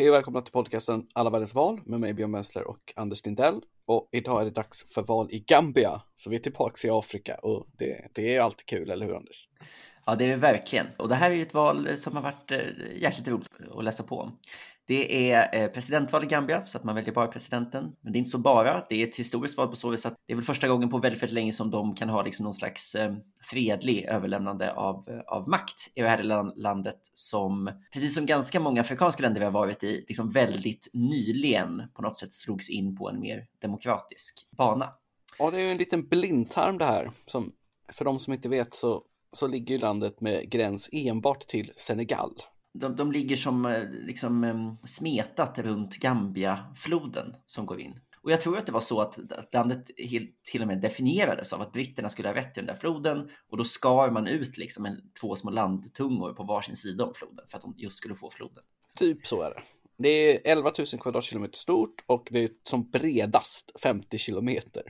Hej och välkomna till podcasten Alla världens val med mig Björn Wessler och Anders Lindell. Och idag är det dags för val i Gambia, så vi är tillbaka i Afrika och det, det är alltid kul, eller hur Anders? Ja, det är det verkligen. Och det här är ju ett val som har varit eh, jäkligt roligt att läsa på om. Det är eh, presidentval i Gambia, så att man väljer bara presidenten. Men det är inte så bara. Det är ett historiskt val på så vis att det är väl första gången på väldigt, väldigt länge som de kan ha liksom någon slags eh, fredlig överlämnande av, eh, av makt i det här landet som, precis som ganska många afrikanska länder vi har varit i, liksom väldigt nyligen på något sätt slogs in på en mer demokratisk bana. Ja, det är ju en liten blindtarm det här. Som, för de som inte vet så, så ligger ju landet med gräns enbart till Senegal de, de ligger som eh, liksom smetat runt Gambia-floden som går in. Och jag tror att det var så att, landet till och med definierades av att britterna skulle ha rätt till den där floden och då skar man ut liksom en, två små landtungor på varsin sida om floden för att de just skulle få floden. Typ så är det. Det är 11 000 kvadratkilometer stort och det är som bredast 50 kilometer.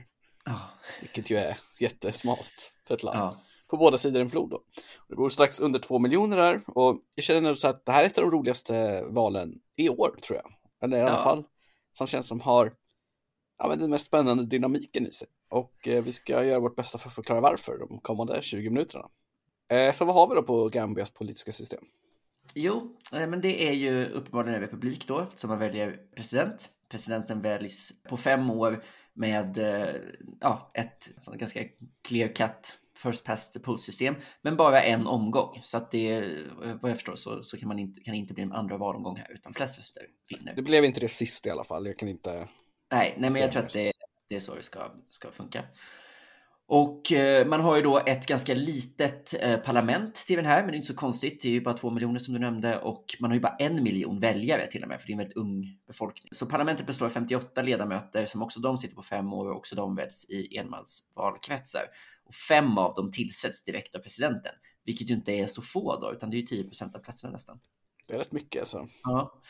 Oh. Vilket ju är jättesmalt för ett land. Oh på båda sidor en flod. Då. Det bor strax under två miljoner där och jag känner så att det här är ett av de roligaste valen i år tror jag. Eller i alla ja. fall som känns som har ja, men den mest spännande dynamiken i sig. Och eh, vi ska göra vårt bästa för att förklara varför de kommande 20 minuterna. Eh, så vad har vi då på Gambias politiska system? Jo, eh, men det är ju uppenbarligen en republik då, som man väljer president. Presidenten väljs på fem år med eh, ja, ett ganska clear cut first past the post system, men bara en omgång. Så att det, vad jag förstår så, så kan man inte, kan det inte bli en andra valomgång här, utan flest röster vinner. Det blev inte det sist i alla fall. Jag kan inte. Nej, nej men jag tror att det, det är så det ska, ska funka. Och eh, man har ju då ett ganska litet eh, parlament till den här, men det är inte så konstigt. Det är ju bara två miljoner som du nämnde och man har ju bara en miljon väljare till och med, för det är en väldigt ung befolkning. Så parlamentet består av 58 ledamöter som också de sitter på fem år och också de väljs i enmansvalkretsar och fem av dem tillsätts direkt av presidenten, vilket ju inte är så få då, utan det är ju 10 procent av platserna nästan. Det är rätt mycket alltså. Ja.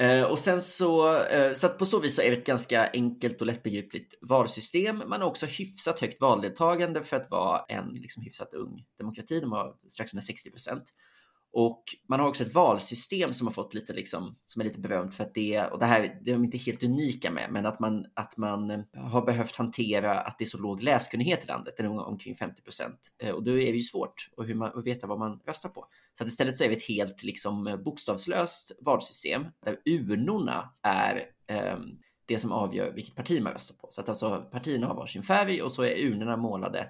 Uh, och sen så, uh, så att på så vis så är det ett ganska enkelt och lättbegripligt valsystem. Man har också hyfsat högt valdeltagande för att vara en liksom hyfsat ung demokrati. De har strax under 60 procent. Och man har också ett valsystem som har fått lite liksom, som är lite berömt för att det, och det här det är de inte helt unika med, men att man, att man eh, har behövt hantera att det är så låg läskunnighet i landet, den är omkring 50 procent. Eh, och då är det ju svårt att, hur man, att veta vad man röstar på. Så att istället så är det ett helt liksom, eh, bokstavslöst valsystem där urnorna är um, det som avgör vilket parti man röstar på. Så att alltså partierna har varsin färg och så är urnorna målade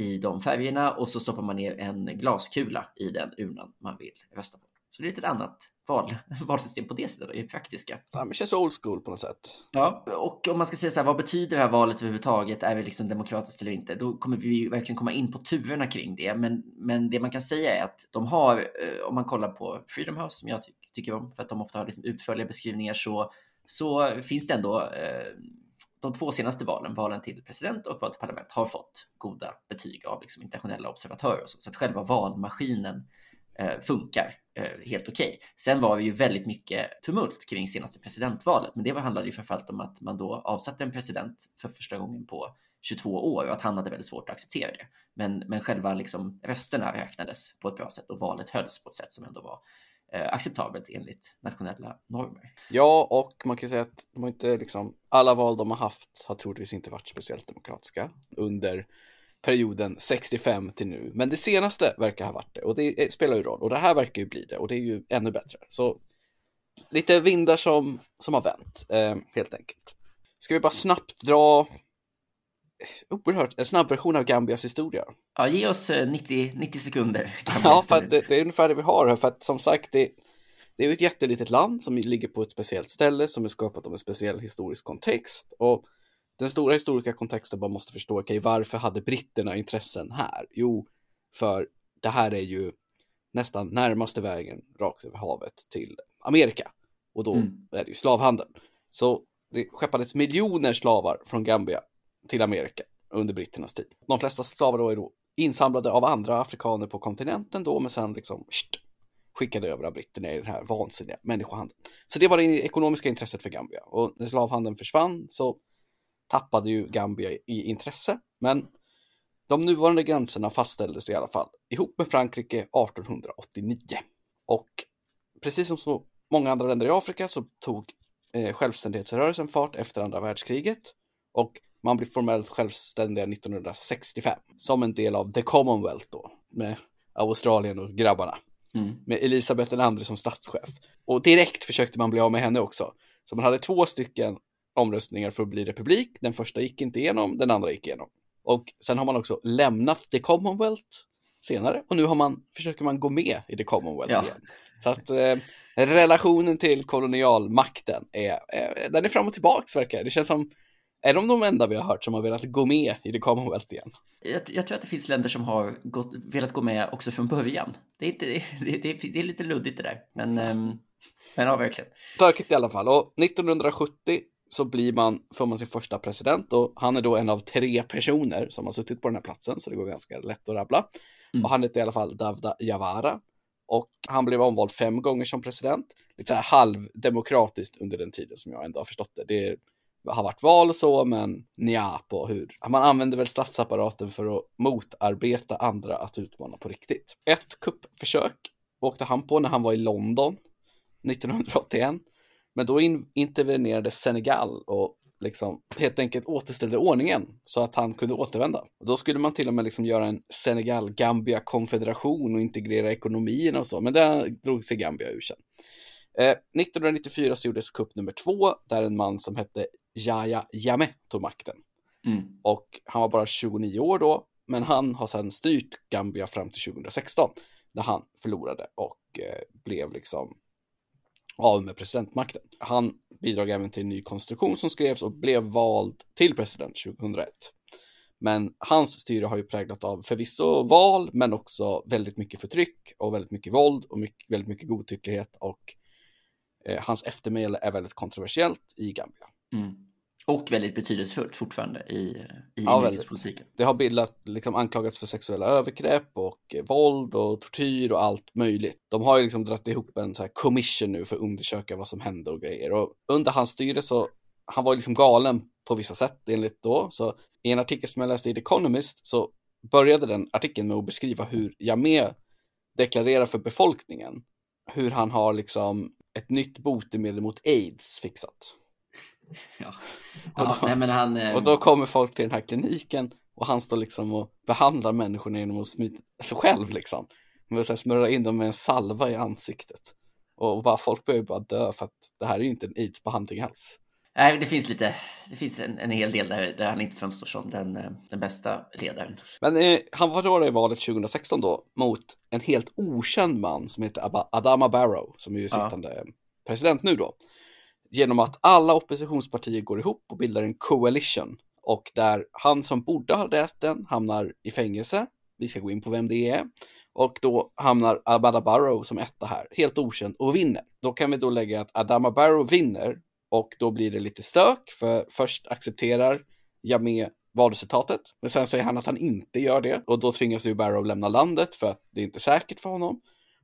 i de färgerna och så stoppar man ner en glaskula i den urnan man vill rösta på. Så det är ett annat val, valsystem på det sättet, det praktiska. Ja, men det känns old school på något sätt. Ja, och om man ska säga så här, vad betyder det här valet överhuvudtaget? Är det liksom demokratiskt eller inte? Då kommer vi verkligen komma in på turerna kring det. Men, men det man kan säga är att de har, eh, om man kollar på Freedom House, som jag ty tycker om, för att de ofta har liksom utförliga beskrivningar, så, så finns det ändå eh, de två senaste valen, valen till president och val till parlament, har fått goda betyg av liksom internationella observatörer. Och så, så att själva valmaskinen eh, funkar eh, helt okej. Okay. Sen var det ju väldigt mycket tumult kring senaste presidentvalet, men det handlade ju framförallt om att man då avsatte en president för första gången på 22 år och att han hade väldigt svårt att acceptera det. Men, men själva liksom rösterna räknades på ett bra sätt och valet hölls på ett sätt som ändå var Eh, acceptabelt enligt nationella normer. Ja, och man kan säga att de har inte liksom, alla val de har haft har troligtvis inte varit speciellt demokratiska under perioden 65 till nu. Men det senaste verkar ha varit det och det spelar ju roll och det här verkar ju bli det och det är ju ännu bättre. Så lite vindar som, som har vänt eh, helt enkelt. Ska vi bara snabbt dra oerhört, en snabb version av Gambias historia. Ja, ge oss 90, eh, 90 sekunder. Ja, för det, det, är ungefär det vi har här, för att som sagt, det, det är ett jättelitet land som ligger på ett speciellt ställe som är skapat av en speciell historisk kontext och den stora historiska kontexten man måste förstå, okej, okay, varför hade britterna intressen här? Jo, för det här är ju nästan närmaste vägen rakt över havet till Amerika och då mm. är det ju slavhandeln. Så det skeppades miljoner slavar från Gambia till Amerika under britternas tid. De flesta slavar då är då insamlade av andra afrikaner på kontinenten då, men sen liksom sht, skickade över av britterna i den här vansinniga människohandeln. Så det var det ekonomiska intresset för Gambia och när slavhandeln försvann så tappade ju Gambia i intresse, men de nuvarande gränserna fastställdes i alla fall ihop med Frankrike 1889. Och precis som så många andra länder i Afrika så tog eh, självständighetsrörelsen fart efter andra världskriget och man blir formellt självständiga 1965 som en del av the Commonwealth då med Australien och grabbarna. Mm. Med Elisabeth II som statschef. Och direkt försökte man bli av med henne också. Så man hade två stycken omröstningar för att bli republik. Den första gick inte igenom, den andra gick igenom. Och sen har man också lämnat the Commonwealth senare och nu har man, försöker man gå med i the Commonwealth Ja. igen. Så att eh, relationen till kolonialmakten är, är, den är fram och tillbaks verkar det. Det känns som, är de de enda vi har hört som har velat gå med i the Commonwealth igen? Jag, jag tror att det finns länder som har gått, velat gå med också från början. Det är, inte, det, det, det är lite luddigt det där. Men, ehm, men ja, verkligen. Tråkigt i alla fall. Och 1970 så blir man, får man sin första president och han är då en av tre personer som har suttit på den här platsen så det går ganska lätt att rabbla. Mm. Och han heter i alla fall Davda Javara och han blev omvald fem gånger som president. Lite så här halvdemokratiskt under den tiden som jag ändå har förstått det. Det har varit val och så, men nja på hur. Man använder väl statsapparaten för att motarbeta andra att utmana på riktigt. Ett kuppförsök åkte han på när han var i London 1981. Men då in, intervenerade Senegal och liksom helt enkelt återställde ordningen så att han kunde återvända. Och då skulle man till och med liksom göra en Senegal-Gambia-konfederation och integrera ekonomierna och så, men det drog sig Gambia ur sen. Eh, 1994 så gjordes kupp nummer två, där en man som hette Yahya Jammeh tog makten. Mm. Och han var bara 29 år då, men han har sedan styrt Gambia fram till 2016, när han förlorade och eh, blev liksom av med presidentmakten. Han bidrog även till en ny konstruktion som skrevs och blev vald till president 2001. Men hans styre har ju präglat av förvisso val, men också väldigt mycket förtryck och väldigt mycket våld och mycket, väldigt mycket godtycklighet och eh, hans eftermäle är väldigt kontroversiellt i Gambia. Mm. Och väldigt betydelsefullt fortfarande i, i Ja, inrikespolitiken. Det har bildat, liksom anklagats för sexuella övergrepp och eh, våld och tortyr och allt möjligt. De har ju liksom dragit ihop en så här commission nu för att undersöka vad som hände och grejer. Och under hans styre så, han var ju liksom galen på vissa sätt enligt då. Så i en artikel som jag läste i The Economist så började den artikeln med att beskriva hur Jammeh deklarerar för befolkningen hur han har liksom ett nytt botemedel mot aids fixat. Ja. Och Ja, då- nej, men han, eh, Och då kommer folk till den här kliniken och han står liksom och behandlar människorna genom att smita sig själv liksom. Med att smörja in dem med en salva i ansiktet. Och bara, folk börjar ju bara dö för att det här är ju inte en aids-behandling alls. nej, det finns lite, det finns en, en hel del där, där han inte framstår som den, eh, den bästa ledaren. Men eh, han var då i valet 2016 då mot en helt okänd man som heter Adama Barrow som är ju Ja. sittande president nu då. Genom att alla oppositionspartier går ihop och bildar en coalition och där han som borde ha rätten hamnar i fängelse. Vi ska gå in på vem det är. Och då hamnar Abada Barrow som etta här, helt okänd och vinner. Då kan vi då lägga att Adama Barrow vinner och då blir det lite stök för först accepterar Jammeh valresultatet. Men sen säger han att han inte gör det och då tvingas ju Barrow lämna landet för att det är inte säkert för honom.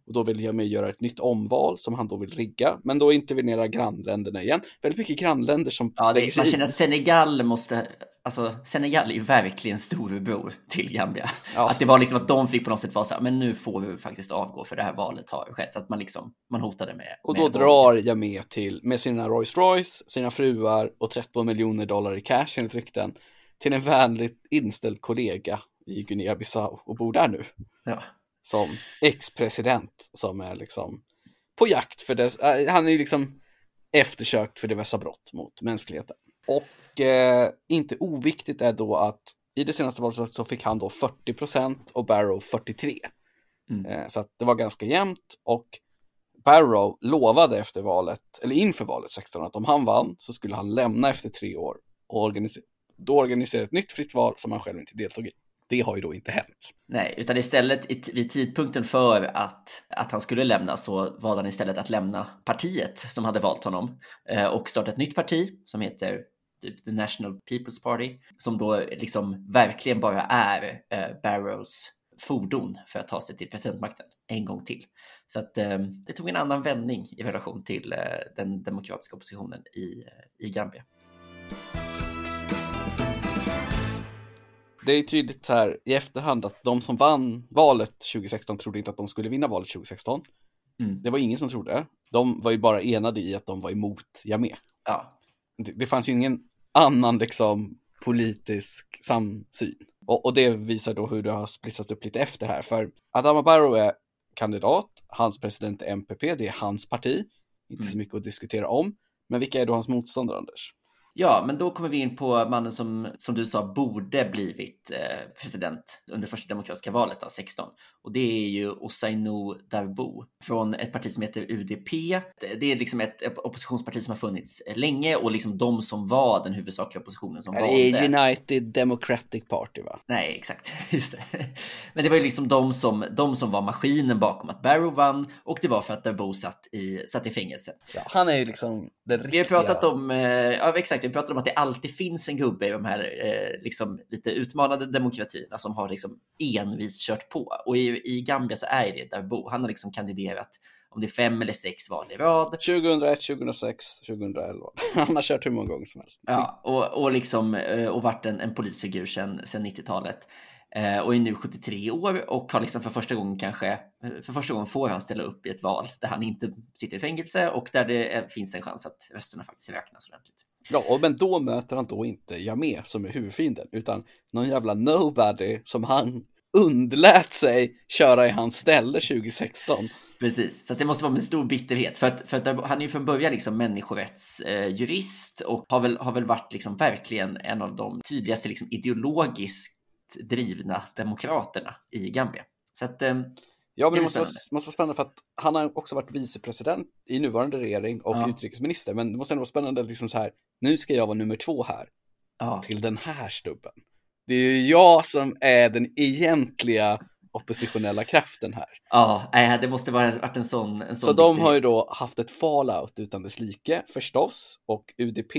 Och då vill Jammeh göra ett nytt omval som han då vill rigga. Men då intervenerar grannländerna igen. Väldigt mycket grannländer som Ja, det, man känner att Senegal måste, alltså Senegal är ju verkligen storebror till Gambia. Ja. Att det var liksom att de fick på något sätt vara så här, men nu får vi faktiskt avgå för det här valet har skett. Så att man liksom, man hotade med. Och med då våld. drar Jammeh till med sina Rolls Royce, sina fruar och 13 miljoner dollar i cash enligt rykten till en vänligt inställd kollega i Guinea-Bissau och bor där nu Ja. Som ex-president som är liksom på jakt för det. äh, Han är ju liksom eftersökt för diverse brott mot mänskligheten. Och eh, inte oviktigt är då att i det senaste valet så fick han då 40% och Barrow 43. Mm. Eh, så att det var ganska jämnt och Barrow lovade efter valet, eller inför valet 16, att om han vann så skulle han lämna efter tre år och organisera, då organisera ett nytt fritt val som han själv inte deltog i. Det har ju då inte hänt. Nej, utan istället vid tidpunkten för att, att han skulle lämna så valde han istället att lämna partiet som hade valt honom eh, och starta ett nytt parti som heter typ The National People's Party som då liksom verkligen bara är eh, Barrows fordon för att ta sig till presidentmakten en gång till. Så att eh, det tog en annan vändning i relation till eh, den demokratiska oppositionen i, eh, i Gambia. Det är tydligt så här i efterhand att de som vann valet 2016 trodde inte att de skulle vinna valet 2016. Mm. Det var ingen som trodde. De var ju bara enade i att de var emot Jame. Ja, Det, det fanns ju ingen annan liksom politisk samsyn. Och, och det visar då hur det har splittrats upp lite efter här. För Adama Barrow är kandidat, hans president är MPP, det är hans parti. Inte så Mm. mycket att diskutera om. Men vilka är då hans motståndare, Anders? Ja, men då kommer vi in på mannen som, som du sa, borde blivit eh, president under första demokratiska valet av 16. Och det är ju Ousseynou Darboe från ett parti som heter UDP. Det är liksom ett oppositionsparti som har funnits länge och liksom de som var den huvudsakliga oppositionen som valde. Det är United Democratic Party, va? Nej, exakt. Just det. Men det var ju liksom de som, de som var maskinen bakom att Barrow vann och det var för att Darboe satt i, satt i fängelse. Ja, han är ju liksom den riktiga... Vi har pratat om, eh, ja exakt, vi pratat om att det alltid finns en gubbe i de här eh, liksom lite utmanande demokratierna som har liksom envist kört på. Och i, i Gambia så är det Darboe. Han har liksom kandiderat om det är fem eller sex val i rad. 2001, 2006, 2011. Han har kört hur många gånger som helst. Ja, och, och, liksom, eh, och varit en, en polisfigur sedan sedan 90-talet. Eh, och är nu 73 år och har liksom för första gången kanske, för första gången får han ställa upp i ett val där han inte sitter i fängelse och där det eh, finns en chans att rösterna faktiskt räknas ordentligt. Ja, och men då möter han då inte Jame som är huvudfienden, utan någon jävla nobody som han undlät sig köra i hans ställe 2016. Precis, så att det måste vara med stor bitterhet för att, för att han är ju från början liksom människorättsjurist eh, och har väl, har väl varit liksom verkligen en av de tydligaste liksom ideologiskt drivna demokraterna i Gambia. Så att, eh, Ja, men Det måste vara, måste vara spännande för att han har också varit vicepresident i nuvarande regering och Ja. utrikesminister. Men det måste ändå vara spännande liksom så här, nu ska jag vara nummer två här ja, till den här stubben. Det är ju jag som är den egentliga oppositionella kraften här. ja, det måste vara varit en sån. En sån Så de har ju då haft ett fallout utan dess like förstås och UDP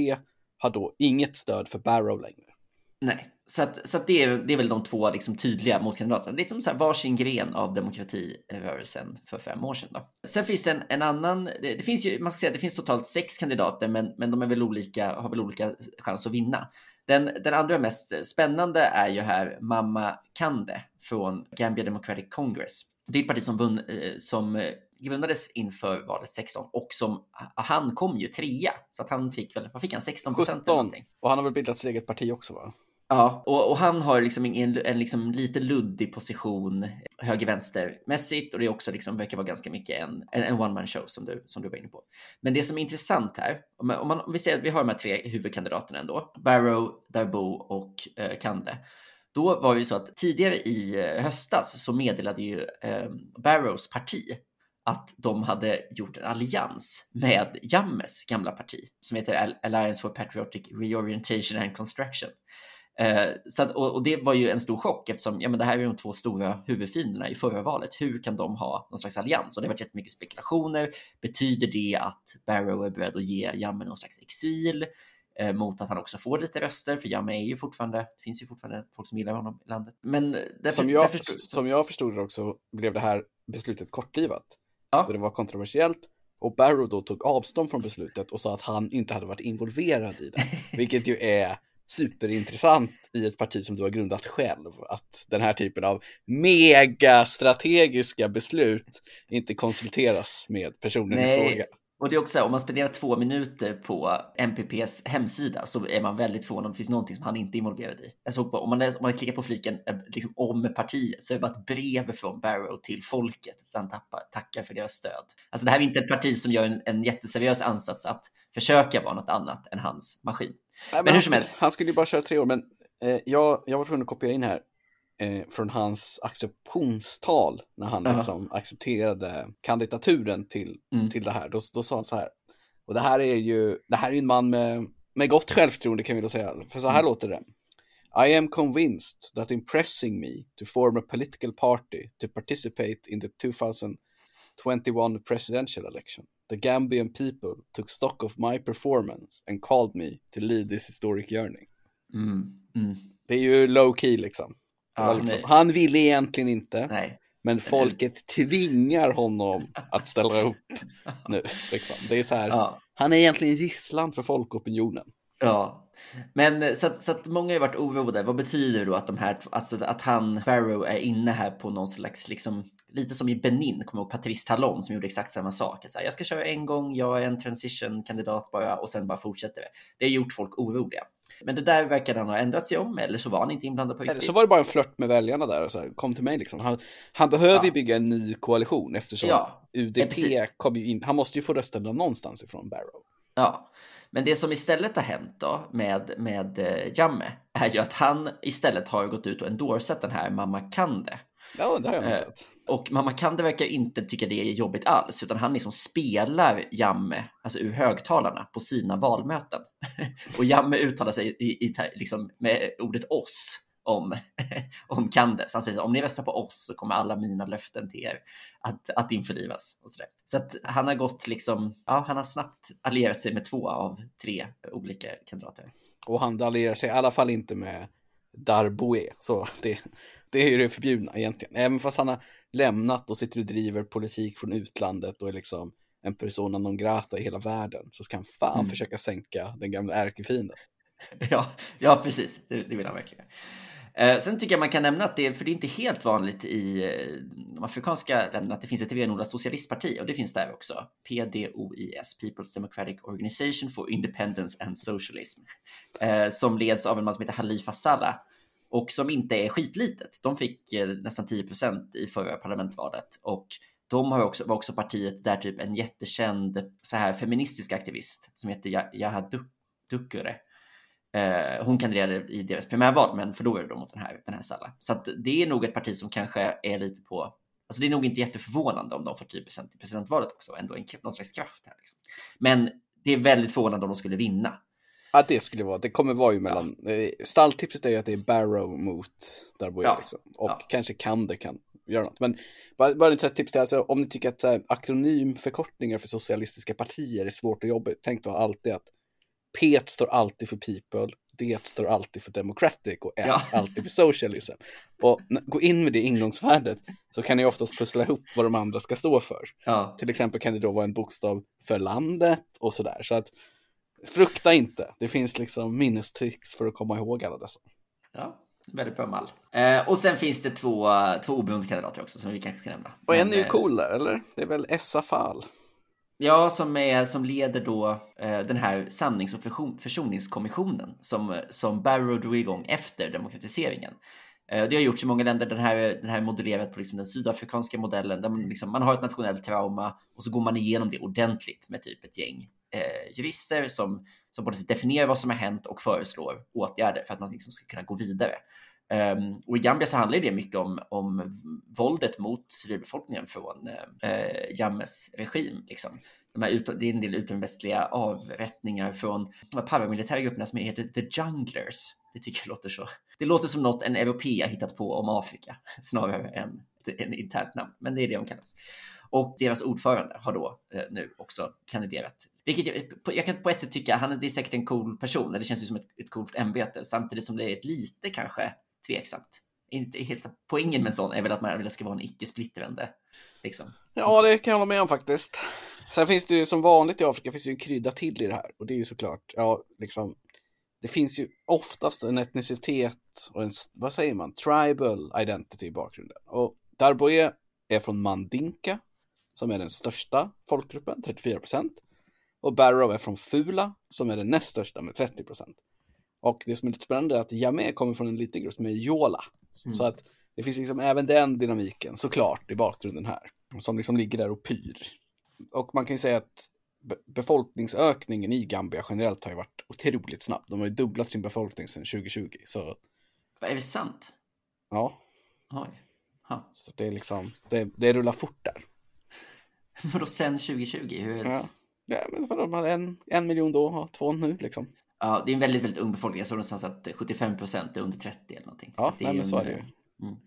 har då inget stöd för Barrow längre. Nej, så, att, så att det, är, det är väl de två liksom tydliga motkandidaterna. Det är som så här varsin gren av demokratirörelsen för fem år sedan. Då. Sen finns det en, en annan, det, det finns ju, man ska säga att det finns totalt sex kandidater, men, men de är väl olika, har väl olika chans att vinna. Den, den andra mest spännande är ju här Mama Kande från Gambia Democratic Congress. Det är ett parti som, vunn, eh, som eh, grundades inför valet 16 och som han kom ju trea så att han fick väl, vad fick han 16 procent 17. Och han har väl bildat sitt eget parti också va? Ja, och, och han har liksom en, en liksom lite luddig position höger-vänster-mässigt och det är också liksom, verkar vara ganska mycket en, en, en one-man show som du, som du var inne på. Men det som är intressant här, om, man, om, man, om vi säger att vi har de här tre huvudkandidaterna ändå, Barrow, Darbo och eh, Kande. Då var det ju så att tidigare i eh, höstas så meddelade ju eh, Barrows parti att de hade gjort en allians med Jammes gamla parti som heter Alliance for Patriotic Reorientation and Construction. Eh, så att, och, och det var ju en stor chock eftersom ja, men det här är de två stora huvudfienderna i förra valet. Hur kan de ha någon slags allians? Och det har varit jättemycket spekulationer. Betyder det att Barrow är beredd att ge Jamme någon slags exil? eh, mot att han också får lite röster, för Jamme är ju fortfarande, det finns ju fortfarande folk som gillar honom i landet. Men därför, Som jag, därför, som jag förstod det också blev det här beslutet kortlivat. Ja. Då det var kontroversiellt och Barrow då tog avstånd från beslutet och sa att han inte hade varit involverad i det. Vilket ju är superintressant i ett parti som du har grundat själv. Att den här typen av megastrategiska beslut inte konsulteras med personen i fråga. Och det är också så här, om man spenderar två minuter på MPPs hemsida så är man väldigt förvånad om det finns någonting som han inte är involverad i. Jag såg på, om, man, om man klickar på fliken eh, liksom, om partiet så är det bara ett brev från Barrow till folket. Så han tappar, tackar för deras stöd. Alltså det här är inte ett parti som gör en, en jätteseriös ansats att försöka vara något annat än hans maskin. Nej, hur han, som helst. han skulle ju bara köra tre år, men eh, jag, jag var tvungen att kopiera in här eh, från hans acceptionstal när han Ja. liksom accepterade kandidaturen till, Mm. till det här. Då, då sa han så här, och det här är ju, det här är en man med, med gott självförtroende kan vi då säga, för så här Mm. låter det. I am convinced that impressing me to form a political party to participate in the 2021 presidential election. The Gambian people took stock of my performance and called me to lead this historic journey. Mm. Mm. Det är ju low key liksom. Ja, liksom han ville egentligen inte, Nej. men folket tvingar honom att ställa upp nu. Liksom. Det är så här, Ja. han är egentligen gisslan för folkopinionen. Ja, men eh, så att, så att många har varit oroade. Vad betyder då att de här, alltså att han, Barrow, är inne här på någon slags liksom lite som i Benin, kommer ihåg Patrice Talon som gjorde exakt samma sak. Så här, jag ska köra en gång, jag är en transition-kandidat bara och sen bara fortsätter det. Det har gjort folk oroliga. Men det där verkar han ha ändrat sig om, eller så var han inte inblandad på riktigt. Eller så var det bara en flört med väljarna där och så här, kom till mig liksom. Han, han behöver ju bygga en ny koalition eftersom Ja, UDP precis. kom ju in, han måste ju få rösterna någonstans ifrån Barrow. Ja, men det som istället har hänt då med, med eh, Jamme är ju att han istället har gått ut och endorsat den här Mamma Kande. Ja, det har jag nog Eh, sett. Och Mamma Kande verkar inte tycka det är jobbigt alls, utan han liksom spelar Jamme, alltså ur högtalarna, på sina valmöten. och Jamme uttalar sig i, i, liksom, med ordet oss om, om Kande. Så han säger så, om ni röstar på oss så kommer alla mina löften till er att, att införlivas. Och så, där. så att han har gått liksom, ja, han har snabbt allierat sig med två av tre olika kandidater. Och han allierar sig i alla fall inte med Darboe. Så det, det är ju det förbjudna egentligen. Även fast han har lämnat och sitter och driver politik från utlandet och är liksom en persona non grata i hela världen så ska han fan Mm. försöka sänka den gamla ärkefienden. Ja, ja precis. Det, det vill han verkligen. Eh, sen tycker jag man kan nämna att det, för det är inte helt vanligt i eh, de afrikanska länderna att det finns ett renodlat socialistparti och det finns där också. PDOIS, People's Democratic Organization for Independence and Socialism, eh, som leds av en man som heter Halifa Saleh och som inte är skitlitet. De fick eh, nästan 10 procent i förra parlamentvalet och de har också, var också partiet där typ en jättekänd så här feministisk aktivist som heter Ja- Yaha Dukure Eh, hon kandiderade i deras primärval men förlorade då mot den här, den här Salla. Så att det är nog ett parti som kanske är lite på, alltså det är nog inte jätteförvånande om de får 10% i presidentvalet också, ändå en, någon slags kraft här. Liksom. Men det är väldigt förvånande om de skulle vinna. Ja, det skulle vara. Det kommer vara ju mellan... Ja. Stalltipset är ju att det är Barrow mot Darboe Ja. liksom. Och Ja. kanske kan det kan göra något. Men bara, bara ett tips till, alltså, om ni tycker att så här, akronymförkortningar för socialistiska partier är svårt och jobbigt, tänk då alltid att P står alltid för people, D står alltid för democratic och S Ja. alltid för socialism. Och gå in med det ingångsvärdet så kan ni oftast pussla ihop vad de andra ska stå för. Ja, Till exempel kan det då vara en bokstav för landet och sådär. Så att frukta inte. Det finns liksom minnestricks för att komma ihåg alla dessa. ja väldigt bra mall. Eh, och sen finns det två, två oberoende kandidater också som vi kanske ska nämna. Och en är ju eh, cool där, eller? Det är väl Essa Fall? Ja, som, är, som leder då eh, den här sannings och förson- försoningskommissionen som, som Barrow drog igång efter demokratiseringen. Eh, det har gjorts i många länder. Den här, den här är modellerat på liksom den sydafrikanska modellen där man, liksom, man har ett nationellt trauma och så går man igenom det ordentligt med typ ett gäng Eh, jurister som, som både definierar vad som har hänt och föreslår åtgärder för att man liksom ska kunna gå vidare. Um, och i Gambia så handlar det mycket om, om våldet mot civilbefolkningen från eh, uh, Jammes regim. Liksom. De här ut, det är en del utomvästliga avrättningar från de paramilitära grupperna som heter The Junglers. Det tycker jag låter så. Det låter som något en europé har hittat på om Afrika snarare än en internt namn, men det är det de kallas. Och deras ordförande har då eh, nu också kandiderat. Vilket jag, på, jag kan på ett sätt tycka, han är, det är säkert en cool person, det känns ju som ett, ett coolt ämbete, samtidigt som det är lite kanske tveksamt. Inte helt, poängen med en sån är väl att man vill ska vara en icke-splittrande. Liksom. Ja, det kan jag hålla med om faktiskt. Sen finns det ju som vanligt i Afrika finns det ju en krydda till i det här. Och det är ju såklart, ja, liksom. Det finns ju oftast en etnicitet och en, vad säger man, tribal identity i bakgrunden. Och Darboe är från Mandinka, som är den största folkgruppen, 34 procent. Och Barrow är från Fula, som är den näst största med 30 procent. Och det som är lite spännande är att Yamé kommer från en liten grupp som är Yola. Så att det finns liksom även den dynamiken såklart i bakgrunden här. Som liksom ligger där och pyr. Och man kan ju säga att be- befolkningsökningen i Gambia generellt har ju varit otroligt snabb. De har ju dubblat sin befolkning sedan 2020. Så Är det sant? ja, Oj. Ha. så det är liksom, det, det rullar fort där. Vadå sen 2020? Hur är det? Ja. Ja, men vadå, de hade en, en miljon då, har två nu liksom. Ja, det är en väldigt, väldigt ung befolkning. Jag såg någonstans att 75 procent är under 30 eller någonting. Ja, att det nej, men en, så är det ju. mm.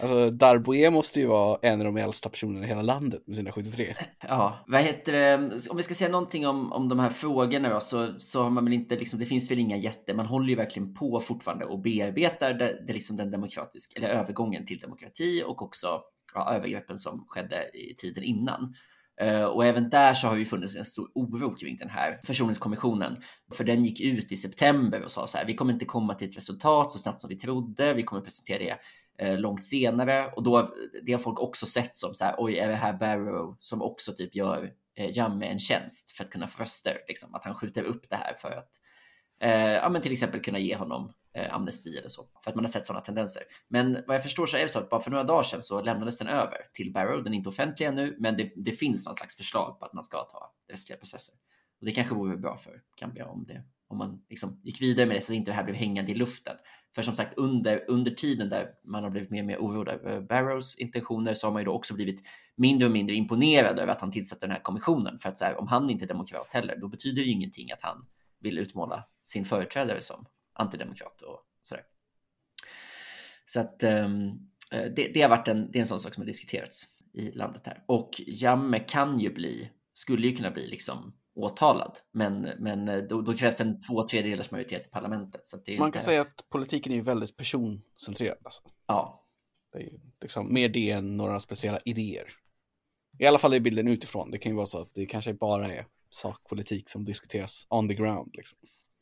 Alltså, Darboe måste ju vara en av de äldsta personerna i hela landet med sina 73. Ja, vad heter det? Om vi ska säga någonting om, om de här frågorna då, så, så har man väl inte, liksom, det finns väl inga jätte, man håller ju verkligen på fortfarande och bearbetar det, det liksom den demokratiska, eller övergången till demokrati och också ja, övergreppen som skedde i tiden innan. Eh, och även där så har ju funnits en stor oro kring den här försoningskommissionen. För den gick ut i september och sa så här, vi kommer inte komma till ett resultat så snabbt som vi trodde, vi kommer presentera det eh, långt senare och då det har folk också sett som så här. Oj, är det här Barrow som också typ gör eh, Jamme en tjänst för att kunna få röster? Liksom, att han skjuter upp det här för att eh, ja, men till exempel kunna ge honom Eh, amnesti eller så, för att man har sett sådana tendenser. Men vad jag förstår så är det så att bara för några dagar sedan så lämnades den över till Barrow. Den är inte offentlig ännu, men det, det finns någon slags förslag på att man ska ta rättsliga processer. Och det kanske vore bra för Gambia om det om man liksom gick vidare med det så att inte det här blev hängande i luften. För som sagt, under, under tiden där man har blivit mer och mer oroad över Barrows intentioner så har man ju då också blivit mindre och mindre imponerad över att han tillsätter den här kommissionen. För att så här, om han inte är demokrat heller, då betyder det ju ingenting att han vill utmåla sin företrädare som antidemokrat och sådär. Så att um, det, det, har varit en, det är en sån sak som har diskuterats i landet här. Och Jamme kan ju bli, skulle ju kunna bli liksom åtalad. Men, men då, då krävs en två tredjedelars majoritet i parlamentet. Så Man kan säga att politiken är väldigt personcentrerad. Alltså. Ja. Det är liksom mer det än några speciella idéer. I alla fall är bilden utifrån. Det kan ju vara så att det kanske bara är sakpolitik som diskuteras on the ground. Liksom.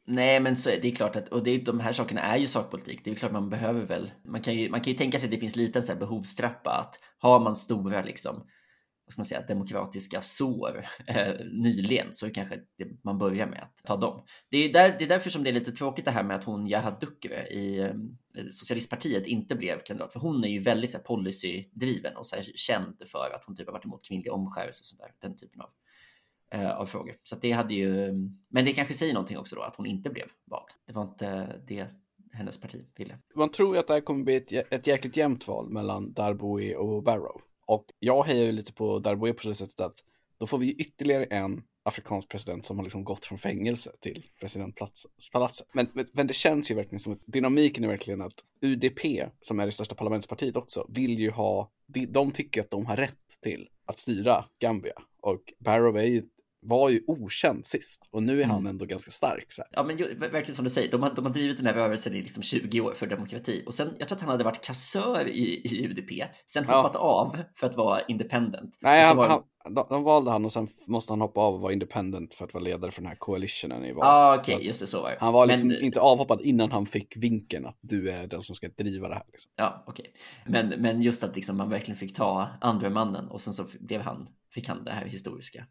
Nej, men så är det är klart att, och det är, de här sakerna är ju sakpolitik. Det är klart man behöver väl, man kan ju, man kan ju tänka sig att det finns lite här behovstrappa att har man stora liksom vad ska man säga, demokratiska sår eh, nyligen så kanske det, man börjar med att ta dem. Det är, där, det är därför som det är lite tråkigt det här med att hon Jahad Dukre i eh, Socialistpartiet inte blev kandidat, för hon är ju väldigt så här, policydriven och så här, känd för att hon typ har varit emot kvinnlig omskärelse och sådär, den typen av, Eh, av frågor. Så det hade ju, men det kanske säger någonting också då att hon inte blev vald. Det var inte eh, det hennes parti ville. Man tror ju att det här kommer bli ett, ett jäkligt jämnt val mellan Darboe och Barrow. Och jag hejar ju lite på Darboe på det sättet att då får vi ytterligare en afrikansk president som har liksom gått från fängelse till presidentpalatset. Men, men det känns ju verkligen som att dynamiken är verkligen att UDP, som är det största parlamentspartiet också, vill ju ha, de, de tycker att de har rätt till att styra Gambia. Och Barrow är ju var ju okänd sist och nu är han mm. ändå ganska stark. Så här. Ja, men ju, verkligen som du säger, de har, de har drivit den här rörelsen i liksom 20 år för demokrati och sen, jag tror att han hade varit kassör i, i UDP, sen hoppat ja. av för att vara independent. Nej, han, var... han, de, de, valde han och sen måste han hoppa av och vara independent för att vara ledare för den här coalitionen i valet. Okej, okay, just det, så var det. Han var liksom men... inte avhoppad innan han fick vinken att du är den som ska driva det här. Liksom. Ja, okej. Okay. Men, men just att liksom man verkligen fick ta andra mannen och sen så blev han, fick han det här historiska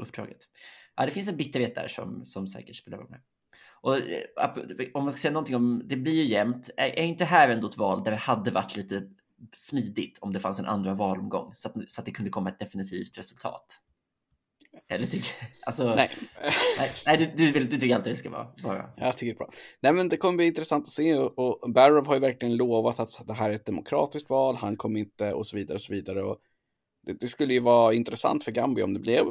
uppdraget. Ja, det finns en bitterhet där som, som säkert spelar roll. Och eh, om man ska säga någonting om, det blir ju jämnt. Är, är inte här ändå ett val där det hade varit lite smidigt om det fanns en andra valomgång så att, så att det kunde komma ett definitivt resultat? Eller tycker alltså, Nej. nej, nej du, du, du tycker alltid det ska vara bara. Jag tycker det är bra. Nej, men det kommer bli intressant att se och, Barrow har ju verkligen lovat att det här är ett demokratiskt val. Han kommer inte och så vidare och så vidare. Och det, det, skulle ju vara intressant för Gambia om det blev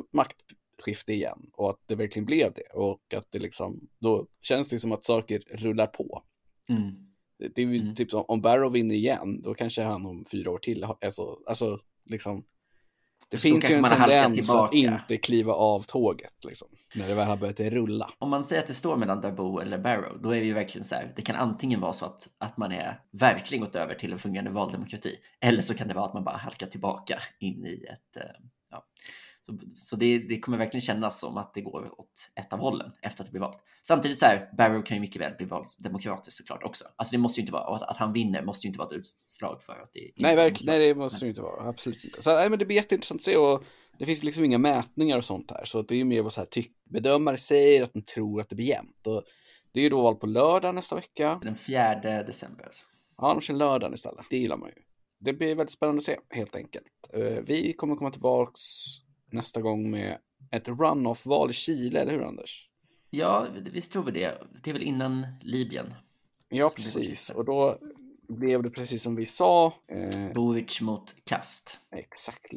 maktskifte igen och att det verkligen blev det och att det liksom, då känns det som att saker rullar på. Mm. Det, det, är ju mm. typ som om Barrow vinner igen, då kanske han om fyra år till, alltså, alltså liksom det så finns ju en tendens att inte kliva av tåget liksom, när det väl har börjat rulla. Om man säger att det står mellan Darbo eller Barrow, då är det ju verkligen så här. Det kan antingen vara så att, att man är verkligen gått över till en fungerande valdemokrati, eller så kan det vara att man bara halkar tillbaka in i ett eh, ja, så, så det, det, kommer verkligen kännas som att det går åt ett av hållen efter att det blir valt. Samtidigt så här, Barrow kan ju mycket väl bli vald demokratiskt såklart också. Alltså det måste ju inte vara, att, han vinner måste ju inte vara ett utslag för att det Nej, verkligen, nej det måste det inte vara, absolut inte. Så nej, men det blir jätteintressant att se och det finns liksom inga mätningar och sånt här, så det är ju mer vad så här tyck, bedömare säger att de tror att det blir jämnt. Och det är ju då val på lördag nästa vecka. Den 4 december alltså. Ja, de kör lördagen istället. Det gillar man ju. Det blir väldigt spännande att se, helt enkelt. Eh, vi kommer komma tillbaks nästa gång med ett runoff-val i Chile, eller hur Anders? Ja, visst tror vi det. Det är väl innan Libyen. Ja, precis. Och då blev det precis som vi sa. Eh... Boric mot Kast. Exakt.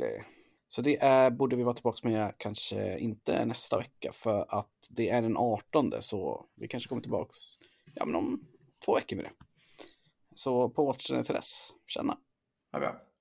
Så det är, borde vi vara tillbaka med kanske inte nästa vecka för att det är den 18 så vi kanske kommer tillbaka ja, men om två veckor med det. Så på återseende till dess. Tjena! Ha bra.